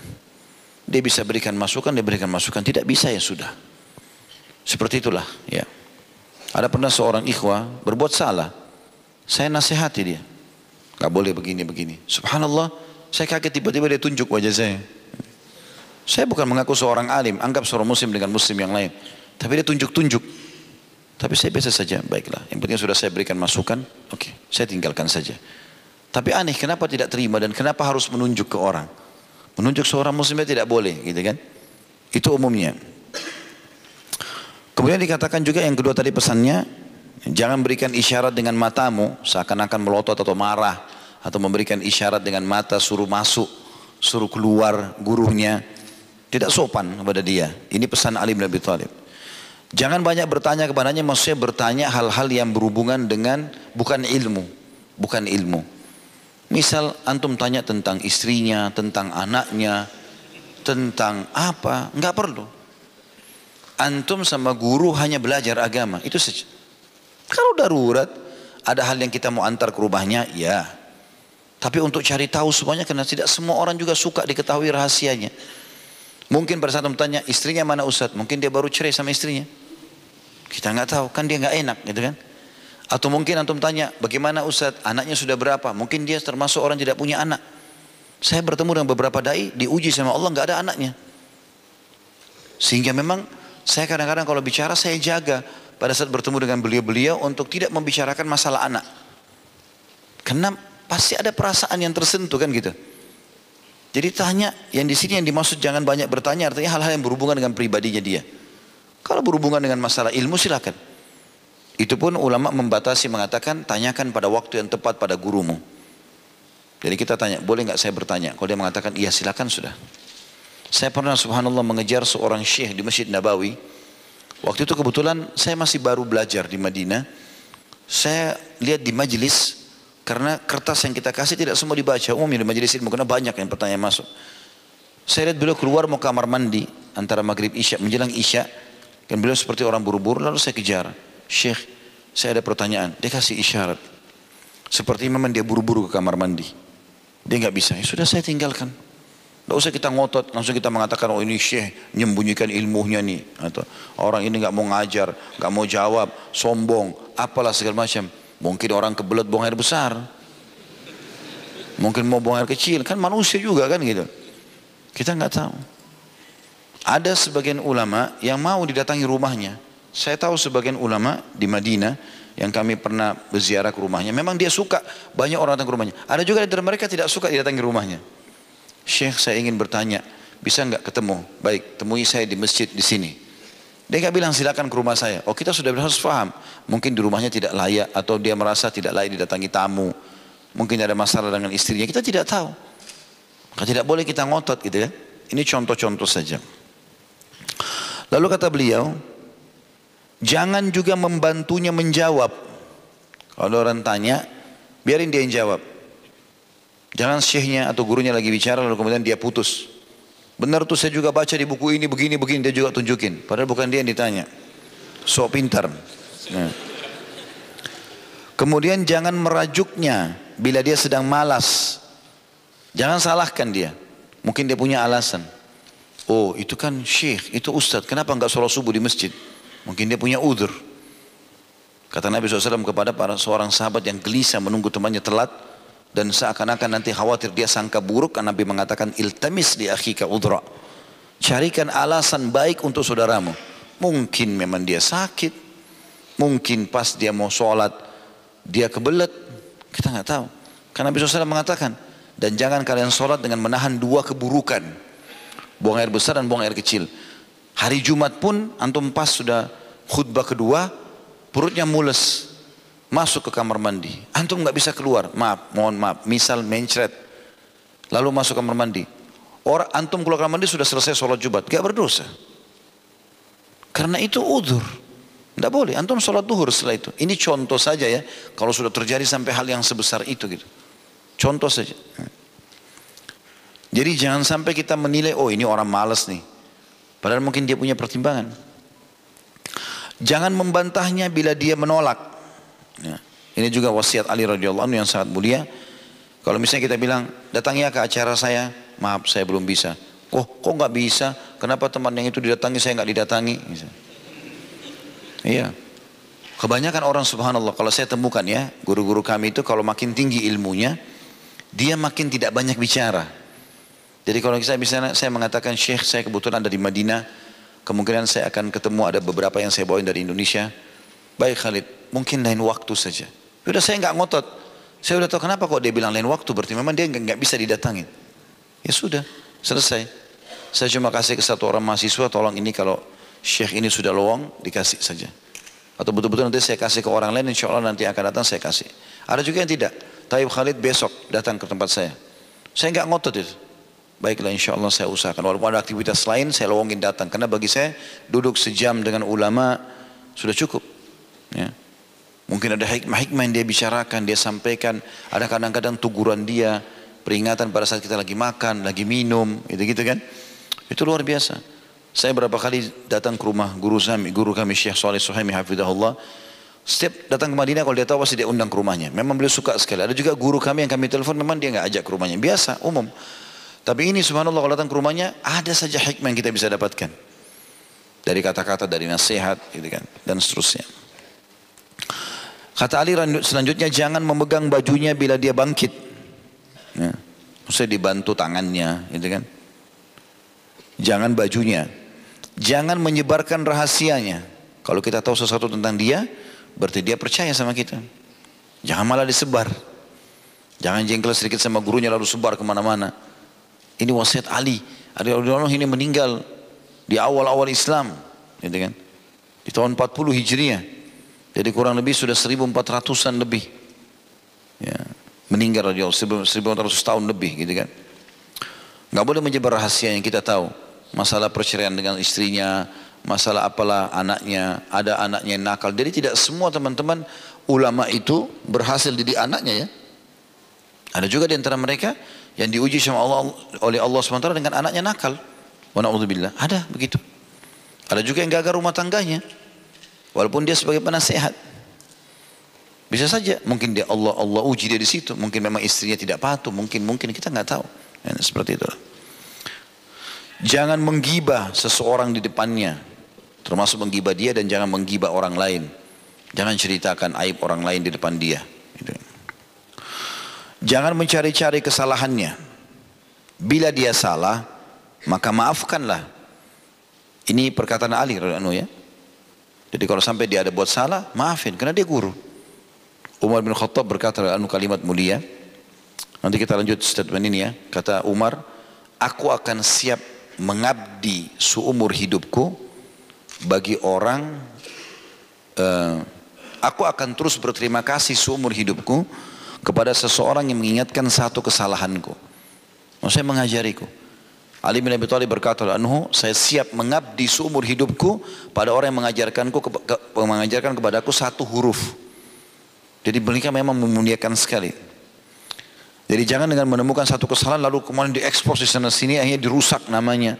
Dia bisa berikan masukan, dia berikan masukan. Tidak bisa ya sudah. Seperti itulah. Ya. Ada pernah seorang ikhwah berbuat salah. Saya nasihati dia. Gak boleh begini-begini. Subhanallah, saya kaget tiba-tiba dia tunjuk wajah saya. Saya bukan mengaku seorang alim, anggap seorang muslim dengan muslim yang lain. Tapi dia tunjuk-tunjuk. Tapi saya biasa saja, baiklah. Yang penting sudah saya berikan masukan, oke, okay, saya tinggalkan saja. Tapi aneh kenapa tidak terima dan kenapa harus menunjuk ke orang? Menunjuk seorang muslimnya tidak boleh gitu kan? Itu umumnya. Kemudian dikatakan juga yang kedua tadi pesannya Jangan berikan isyarat dengan matamu seakan-akan melotot atau marah atau memberikan isyarat dengan mata suruh masuk, suruh keluar gurunya. Tidak sopan kepada dia. Ini pesan Ali bin Abi Thalib. Jangan banyak bertanya kepadanya, maksudnya bertanya hal-hal yang berhubungan dengan bukan ilmu, bukan ilmu. Misal antum tanya tentang istrinya, tentang anaknya, tentang apa, nggak perlu. Antum sama guru hanya belajar agama, itu saja. Kalau darurat, ada hal yang kita mau antar ke rumahnya, ya. Tapi untuk cari tahu semuanya, karena tidak semua orang juga suka diketahui rahasianya. Mungkin pada saat bertanya istrinya mana Ustaz? Mungkin dia baru cerai sama istrinya. Kita nggak tahu, kan dia nggak enak gitu kan. Atau mungkin antum tanya, bagaimana Ustaz? Anaknya sudah berapa? Mungkin dia termasuk orang tidak punya anak. Saya bertemu dengan beberapa dai, diuji sama Allah nggak ada anaknya. Sehingga memang saya kadang-kadang kalau bicara saya jaga pada saat bertemu dengan beliau-beliau untuk tidak membicarakan masalah anak. Karena pasti ada perasaan yang tersentuh kan gitu. Jadi tanya, yang di sini yang dimaksud jangan banyak bertanya artinya hal-hal yang berhubungan dengan pribadinya dia. Kalau berhubungan dengan masalah ilmu silakan. Itu pun ulama membatasi mengatakan tanyakan pada waktu yang tepat pada gurumu. Jadi kita tanya, boleh nggak saya bertanya? Kalau dia mengatakan iya silakan sudah. Saya pernah subhanallah mengejar seorang syekh di Masjid Nabawi. Waktu itu kebetulan saya masih baru belajar di Madinah. Saya lihat di majelis karena kertas yang kita kasih tidak semua dibaca. Umumnya di majelis ilmu karena banyak yang pertanyaan masuk. Saya lihat beliau keluar mau kamar mandi antara maghrib isya menjelang isya. Dan beliau seperti orang buru-buru lalu saya kejar. Syekh saya ada pertanyaan. Dia kasih isyarat. Seperti memang dia buru-buru ke kamar mandi. Dia nggak bisa. Ya sudah saya tinggalkan. Tidak usah kita ngotot, langsung kita mengatakan, oh ini syekh menyembunyikan ilmunya nih. Atau orang ini nggak mau ngajar, nggak mau jawab, sombong, apalah segala macam. Mungkin orang kebelet buang air besar. Mungkin mau buang air kecil. Kan manusia juga kan gitu. Kita nggak tahu. Ada sebagian ulama yang mau didatangi rumahnya. Saya tahu sebagian ulama di Madinah yang kami pernah berziarah ke rumahnya. Memang dia suka banyak orang datang ke rumahnya. Ada juga dari mereka tidak suka didatangi rumahnya. Syekh saya ingin bertanya, bisa nggak ketemu? Baik, temui saya di masjid di sini. Dia nggak bilang silakan ke rumah saya. Oh kita sudah harus paham. Mungkin di rumahnya tidak layak atau dia merasa tidak layak didatangi tamu. Mungkin ada masalah dengan istrinya. Kita tidak tahu. Maka tidak boleh kita ngotot gitu ya. Ini contoh-contoh saja. Lalu kata beliau, jangan juga membantunya menjawab. Kalau orang tanya, biarin dia yang jawab. Jangan syekhnya atau gurunya lagi bicara lalu kemudian dia putus. Benar tuh saya juga baca di buku ini begini begini dia juga tunjukin. Padahal bukan dia yang ditanya. Sok pintar. Nah. Kemudian jangan merajuknya bila dia sedang malas. Jangan salahkan dia. Mungkin dia punya alasan. Oh itu kan syekh, itu ustadz. Kenapa enggak sholat subuh di masjid? Mungkin dia punya udur. Kata Nabi SAW kepada para seorang sahabat yang gelisah menunggu temannya telat dan seakan-akan nanti khawatir dia sangka buruk karena Nabi mengatakan iltamis di akhika udra. Carikan alasan baik untuk saudaramu. Mungkin memang dia sakit. Mungkin pas dia mau sholat dia kebelet. Kita nggak tahu. Karena Nabi SAW mengatakan dan jangan kalian sholat dengan menahan dua keburukan. Buang air besar dan buang air kecil hari Jumat pun antum pas sudah khutbah kedua perutnya mules masuk ke kamar mandi. Antum nggak bisa keluar. Maaf, mohon maaf. Misal mencret. Lalu masuk kamar mandi. Orang antum keluar kamar mandi sudah selesai sholat jumat. Gak berdosa. Karena itu udur. Tidak boleh. Antum sholat duhur setelah itu. Ini contoh saja ya. Kalau sudah terjadi sampai hal yang sebesar itu gitu. Contoh saja. Jadi jangan sampai kita menilai, oh ini orang malas nih. Padahal mungkin dia punya pertimbangan. Jangan membantahnya bila dia menolak. Ya. Ini juga wasiat Ali radhiyallahu anhu yang sangat mulia. Kalau misalnya kita bilang, datangi ke acara saya, maaf saya belum bisa. Oh, kok nggak bisa? Kenapa teman yang itu didatangi saya nggak didatangi? Iya. Kebanyakan orang subhanallah kalau saya temukan ya guru-guru kami itu kalau makin tinggi ilmunya dia makin tidak banyak bicara. Jadi kalau misalnya saya mengatakan Syekh saya kebetulan ada di Madinah kemungkinan saya akan ketemu ada beberapa yang saya bawain dari Indonesia. Baik Khalid, mungkin lain waktu saja. Sudah saya nggak ngotot. Saya udah tahu kenapa kok dia bilang lain waktu. Berarti memang dia nggak bisa didatangin. Ya sudah, selesai. Saya cuma kasih ke satu orang mahasiswa, tolong ini kalau syekh ini sudah lowong, dikasih saja. Atau betul-betul nanti saya kasih ke orang lain, insya Allah nanti akan datang saya kasih. Ada juga yang tidak. Taib Khalid besok datang ke tempat saya. Saya nggak ngotot itu. Baiklah insya Allah saya usahakan. Walaupun ada aktivitas lain saya lowongin datang. Karena bagi saya duduk sejam dengan ulama sudah cukup. Ya. Mungkin ada hikmah-hikmah yang dia bicarakan, dia sampaikan. Ada kadang-kadang tuguran dia, peringatan pada saat kita lagi makan, lagi minum, gitu-gitu kan. Itu luar biasa. Saya berapa kali datang ke rumah guru kami, guru kami Syekh Saleh Suhaimi hafizahullah. Setiap datang ke Madinah kalau dia tahu pasti dia undang ke rumahnya. Memang beliau suka sekali. Ada juga guru kami yang kami telepon memang dia nggak ajak ke rumahnya. Biasa, umum. Tapi ini subhanallah kalau datang ke rumahnya ada saja hikmah yang kita bisa dapatkan. Dari kata-kata, dari nasihat gitu kan dan seterusnya. Kata Ali selanjutnya jangan memegang bajunya bila dia bangkit. Ya. Maksudnya dibantu tangannya gitu kan. Jangan bajunya. Jangan menyebarkan rahasianya. Kalau kita tahu sesuatu tentang dia, berarti dia percaya sama kita. Jangan malah disebar. Jangan jengkel sedikit sama gurunya lalu sebar ke mana-mana. Ini wasiat Ali. Ali Allah ini meninggal di awal-awal Islam. Gitu kan? Di tahun 40 Hijriah. Jadi kurang lebih sudah 1400-an lebih. Ya, meninggal radhiyallahu 1400 tahun lebih gitu kan. Enggak boleh menyebar rahasia yang kita tahu masalah perceraian dengan istrinya, masalah apalah anaknya, ada anaknya yang nakal. Jadi tidak semua teman-teman ulama itu berhasil didik anaknya ya. Ada juga di antara mereka yang diuji sama Allah oleh Allah SWT dengan anaknya nakal. Wa. Ada begitu. Ada juga yang gagal rumah tangganya. Walaupun dia sebagai penasehat. Bisa saja mungkin dia Allah Allah uji dia di situ, mungkin memang istrinya tidak patuh, mungkin mungkin kita nggak tahu. Ya, seperti itu. Jangan menggibah seseorang di depannya. Termasuk menggibah dia dan jangan menggibah orang lain. Jangan ceritakan aib orang lain di depan dia. Gitu. Jangan mencari-cari kesalahannya. Bila dia salah, maka maafkanlah. Ini perkataan Ali anu ya. Jadi kalau sampai dia ada buat salah, maafin karena dia guru. Umar bin Khattab berkata anu kalimat mulia. Nanti kita lanjut statement ini ya. Kata Umar, aku akan siap mengabdi seumur hidupku bagi orang uh, aku akan terus berterima kasih seumur hidupku kepada seseorang yang mengingatkan satu kesalahanku. Maksudnya mengajariku. Ali bin Abi Thalib berkata, "Anhu, saya siap mengabdi seumur hidupku pada orang yang mengajarkanku ke, ke, mengajarkan kepadaku satu huruf." Jadi mereka memang memuliakan sekali. Jadi jangan dengan menemukan satu kesalahan lalu kemudian diekspos di sana sini akhirnya dirusak namanya.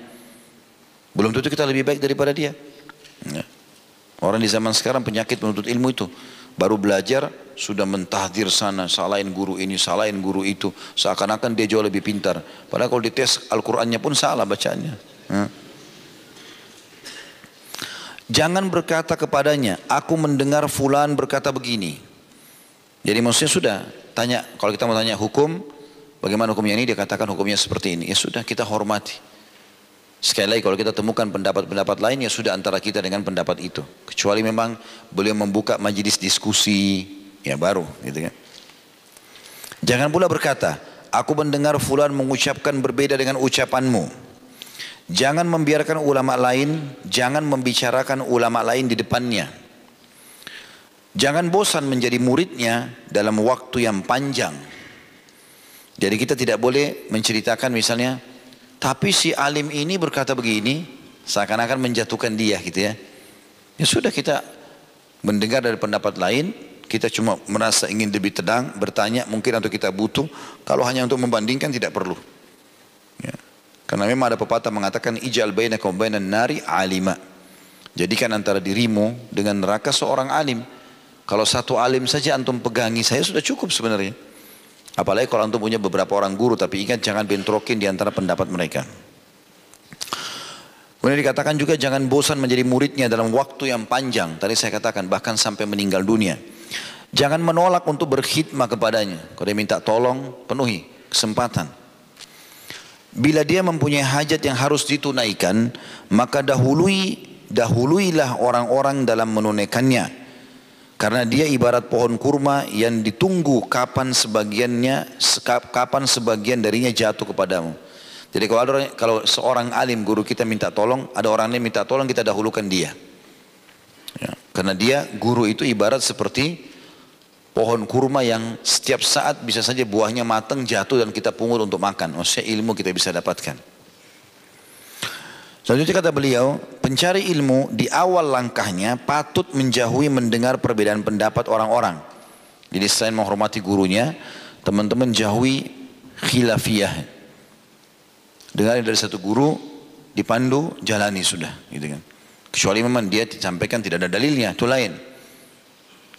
Belum tentu kita lebih baik daripada dia. Ya. Orang di zaman sekarang penyakit menuntut ilmu itu. Baru belajar sudah mentahdir sana, salahin guru ini, salahin guru itu. Seakan-akan dia jauh lebih pintar. Padahal kalau dites Al-Qur'annya pun salah bacanya. Ya. Jangan berkata kepadanya, aku mendengar fulan berkata begini. Jadi maksudnya sudah, tanya kalau kita mau tanya hukum bagaimana hukumnya ini dia katakan hukumnya seperti ini ya sudah kita hormati sekali lagi kalau kita temukan pendapat-pendapat lain ya sudah antara kita dengan pendapat itu kecuali memang beliau membuka majelis diskusi ya baru gitu kan jangan pula berkata aku mendengar fulan mengucapkan berbeda dengan ucapanmu Jangan membiarkan ulama lain, jangan membicarakan ulama lain di depannya. Jangan bosan menjadi muridnya dalam waktu yang panjang. Jadi kita tidak boleh menceritakan misalnya, tapi si alim ini berkata begini, seakan-akan menjatuhkan dia gitu ya. Ya sudah kita mendengar dari pendapat lain, kita cuma merasa ingin lebih tenang, bertanya mungkin atau kita butuh, kalau hanya untuk membandingkan tidak perlu. Ya. Karena memang ada pepatah mengatakan ijal bainakum bainan nari alima. Jadikan antara dirimu dengan neraka seorang alim. Kalau satu alim saja antum pegangi saya sudah cukup sebenarnya. Apalagi kalau antum punya beberapa orang guru tapi ingat jangan bentrokin di antara pendapat mereka. Kemudian dikatakan juga jangan bosan menjadi muridnya dalam waktu yang panjang. Tadi saya katakan bahkan sampai meninggal dunia. Jangan menolak untuk berkhidmat kepadanya. Kalau dia minta tolong, penuhi kesempatan. Bila dia mempunyai hajat yang harus ditunaikan, maka dahului dahuluilah orang-orang dalam menunaikannya. Karena dia ibarat pohon kurma yang ditunggu kapan sebagiannya, kapan sebagian darinya jatuh kepadamu. Jadi kalau ada kalau seorang alim guru kita minta tolong, ada orang lain minta tolong kita dahulukan dia. Ya. Karena dia guru itu ibarat seperti pohon kurma yang setiap saat bisa saja buahnya matang jatuh dan kita pungut untuk makan. Maksudnya ilmu kita bisa dapatkan. Selanjutnya kata beliau, pencari ilmu di awal langkahnya patut menjauhi mendengar perbedaan pendapat orang-orang. Jadi selain menghormati gurunya, teman-teman jauhi khilafiyah. Dengar dari satu guru, dipandu, jalani sudah. Gitu kan. Kecuali memang dia disampaikan tidak ada dalilnya, itu lain.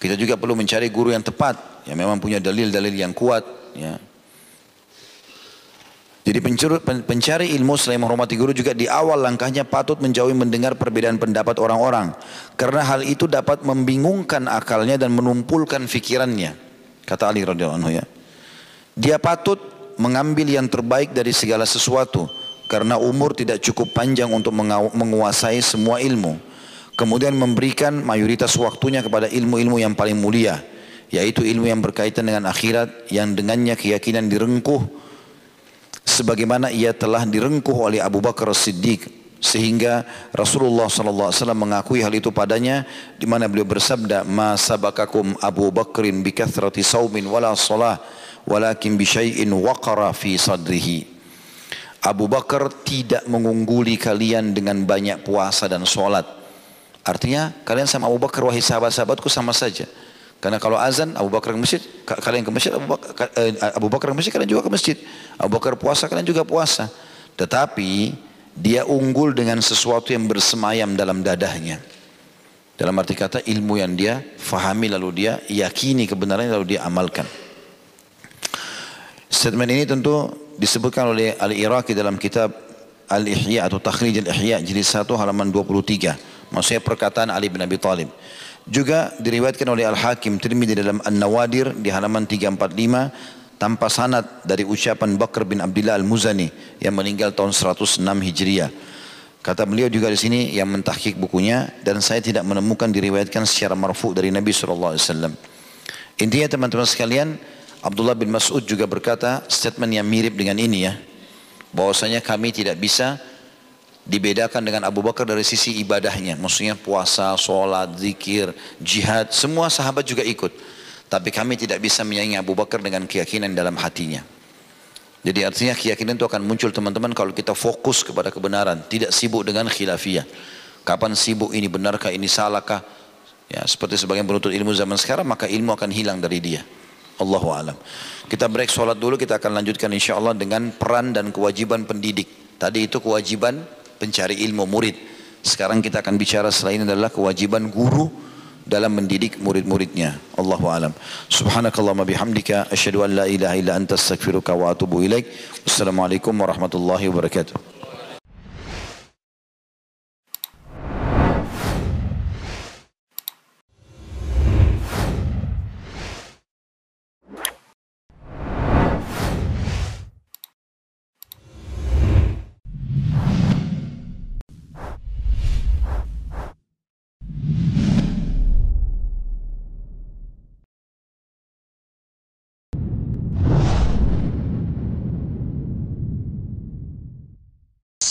Kita juga perlu mencari guru yang tepat, yang memang punya dalil-dalil yang kuat. Ya. Jadi pencuri, pencari ilmu selain menghormati guru juga di awal langkahnya patut menjauhi mendengar perbedaan pendapat orang-orang. Karena hal itu dapat membingungkan akalnya dan menumpulkan fikirannya. Kata Ali radhiyallahu anhu ya. Dia patut mengambil yang terbaik dari segala sesuatu karena umur tidak cukup panjang untuk menguasai semua ilmu. Kemudian memberikan mayoritas waktunya kepada ilmu-ilmu yang paling mulia, yaitu ilmu yang berkaitan dengan akhirat yang dengannya keyakinan direngkuh sebagaimana ia telah direngkuh oleh Abu Bakar Siddiq sehingga Rasulullah sallallahu alaihi wasallam mengakui hal itu padanya di mana beliau bersabda ma sabakakum Abu Bakrin bi kathrati saumin wala salah walakin bi syai'in waqara fi sadrihi Abu Bakar tidak mengungguli kalian dengan banyak puasa dan sholat. Artinya kalian sama Abu Bakar wahai sahabat-sahabatku sama saja. Karena kalau azan Abu Bakar ke masjid, kalian ke masjid, Abu Bakar, eh, Abu Bakar ke masjid, kalian juga ke masjid. Abu Bakar puasa, kalian juga puasa. Tetapi dia unggul dengan sesuatu yang bersemayam dalam dadahnya. Dalam arti kata ilmu yang dia fahami lalu dia yakini kebenarannya lalu dia amalkan. Statement ini tentu disebutkan oleh Al-Iraqi dalam kitab Al-Ihya atau Takhrij Al-Ihya jilid 1 halaman 23. Maksudnya perkataan Ali bin Abi Thalib. Juga diriwayatkan oleh Al-Hakim Tirmidzi dalam An-Nawadir di halaman 345 tanpa sanad dari ucapan Bakar bin Abdullah Al-Muzani yang meninggal tahun 106 Hijriah. Kata beliau juga di sini yang mentahkik bukunya dan saya tidak menemukan diriwayatkan secara marfu dari Nabi SAW. Intinya teman-teman sekalian, Abdullah bin Mas'ud juga berkata statement yang mirip dengan ini ya. Bahwasanya kami tidak bisa dibedakan dengan Abu Bakar dari sisi ibadahnya. Maksudnya puasa, sholat, zikir, jihad. Semua sahabat juga ikut. Tapi kami tidak bisa menyaingi Abu Bakar dengan keyakinan dalam hatinya. Jadi artinya keyakinan itu akan muncul teman-teman kalau kita fokus kepada kebenaran. Tidak sibuk dengan khilafiyah. Kapan sibuk ini benarkah ini salahkah? Ya, seperti sebagian penuntut ilmu zaman sekarang maka ilmu akan hilang dari dia. Allahu alam. Kita break sholat dulu, kita akan lanjutkan insya Allah dengan peran dan kewajiban pendidik. Tadi itu kewajiban pencari ilmu murid. Sekarang kita akan bicara selain adalah kewajiban guru dalam mendidik murid-muridnya. Allahu alam. Subhanakallahumma bihamdika asyhadu an la ilaha illa anta astaghfiruka wa atubu ilaik. Wassalamualaikum warahmatullahi wabarakatuh.